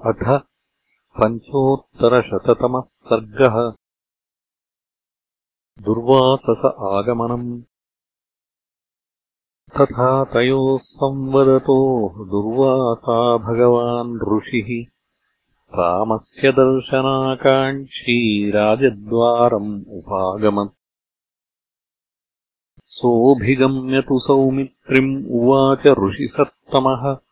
अथ पञ्चोत्तरशततमः सर्गः। दुर्वासस आगमनम्। तथा तयोः संवदतोः दुर्वासा भगवान् ऋषिः। रामस्य दर्शनाकाङ्क्षी राजद्वारम् उपागमत् सोऽभिगम्य तु सौमित्रिम् उवाच ऋषिसत्तमः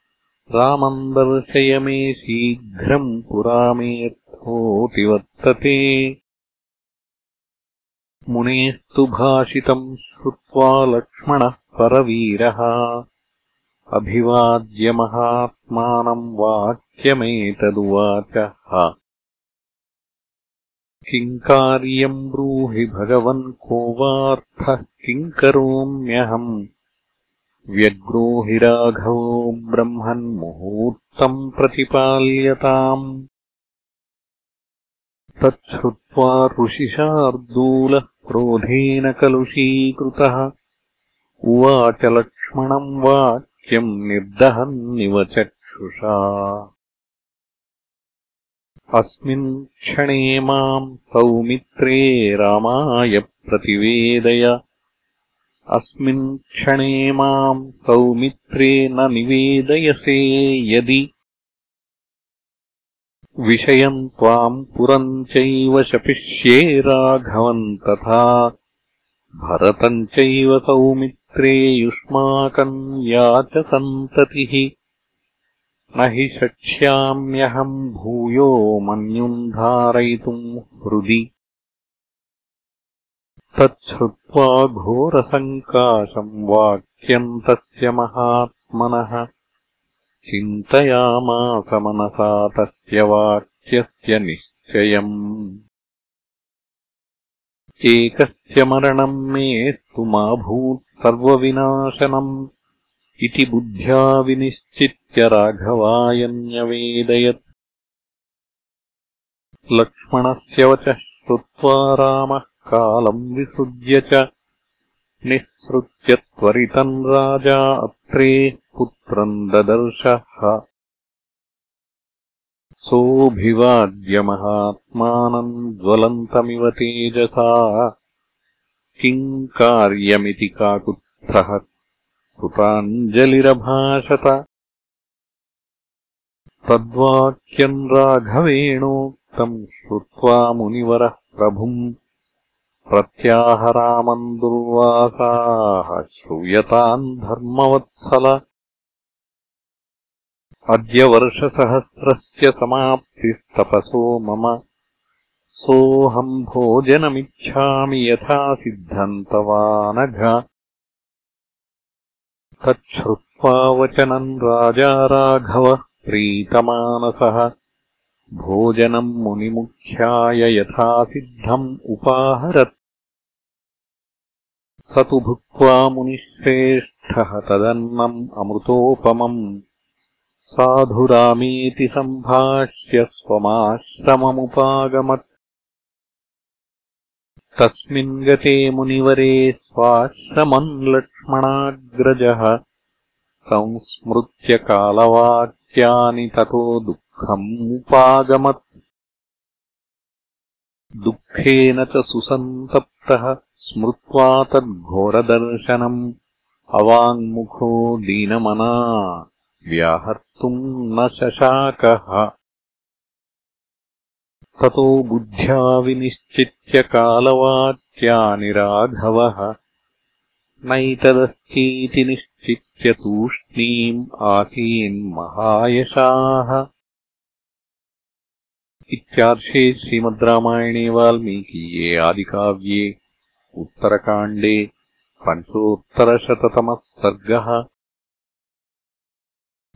रामम् दर्शय मे शीघ्रम् पुरा मेऽर्थोऽपि वर्तते मुनेस्तु भाषितम् श्रुत्वा लक्ष्मणः परवीरः। अभिवाद्यमहात्मानम् वाक्यमेतदुवाचः। किम् कार्यम् ब्रूहि भगवन् को वार्थः किम् करोम्यहम् व्यग्रो हि राघवो ब्रह्मन्मुहूर्तम् प्रतिपाल्यताम्। तच्छ्रुत्वा ऋषिशार्दूलः क्रोधेन कलुषीकृतः। उवाच लक्ष्मणम् वाक्यम् निर्दहन्निव चक्षुषा। अस्मिन् क्षणे माम् सौमित्रे रामाय प्रतिवेदय अस्मिन् क्षणे माम् सौमित्रे न निवेदयसे यदि। विषयम् त्वाम् पुरम् चैव शपिष्ये राघवम् तथा। भरतम् चैव सौमित्रे युष्माकम् याचसन्ततिः न हि शक्ष्याम्यहम् भूयो मन्युम् धारयितुम् हृदि तच्छ्रुत्वा घोरसङ्काशम् वाक्यम् तस्य महात्मनः। चिन्तयामास मनसा तस्य वाक्यस्य निश्चयम्। एकस्य मरणम् मेऽस्तु मा भूत् सर्वविनाशनम् इति बुद्ध्या विनिश्चित्य राघवाय न्यवेदयत् लक्ष्मणस्य वचः श्रुत्वा रामः कालम् विसृज्य च निःसृत्य त्वरितम् राजा अत्रेः पुत्रम् ददर्शः। सोऽभिवाद्यमहात्मानम् ज्वलन्तमिव तेजसा। किम् कार्यमिति काकुत्स्थः? कृताञ्जलिरभाषत। तद्वाक्यम् राघवेणोक्तम् श्रुत्वा मुनिवरः प्रभुम् प्रत्याहरामम् दुर्वासाः श्रूयताम् धर्मवत्सल। अद्य वर्षसहस्रस्य समाप्तिस्तपसो मम। सोऽहम् भोजनमिच्छामि यथा सिद्धम् तवानघ तच्छ्रुत्वा वचनम् राजा राघवः प्रीतमानसः भोजनम् मुनिमुख्याय यथा सिद्धम् उपाहरत्। स तु भुक्त्वा मुनिश्रेष्ठः तदन्नम् अमृतोपमम्। साधुरामेति सम्भाष्य स्वमाश्रममुपागमत्। तस्मिन् गते मुनिवरे स्वाश्रमम् लक्ष्मणाग्रजः। संस्मृत्य कालवाक्यानि ततो दुःखम् उपागमत् दुःखेन च सुसन्तप्तः स्मृत्वा तद्घोरदर्शनम्। अवाङ्मुखो दीनमना व्याहर्तुम् न शशाकः। ततो बुद्ध्या विनिश्चित्य कालवाक्यानि राघवः नैतदस्तीति निश्चित्य तूष्णीम् आसीन्महायशाः इत्यार्षे श्रीमद् रामायणे वाल्मीकीये आदिकाव्ये उत्तरकाण्डे पञ्चोत्तरशततमः सर्गः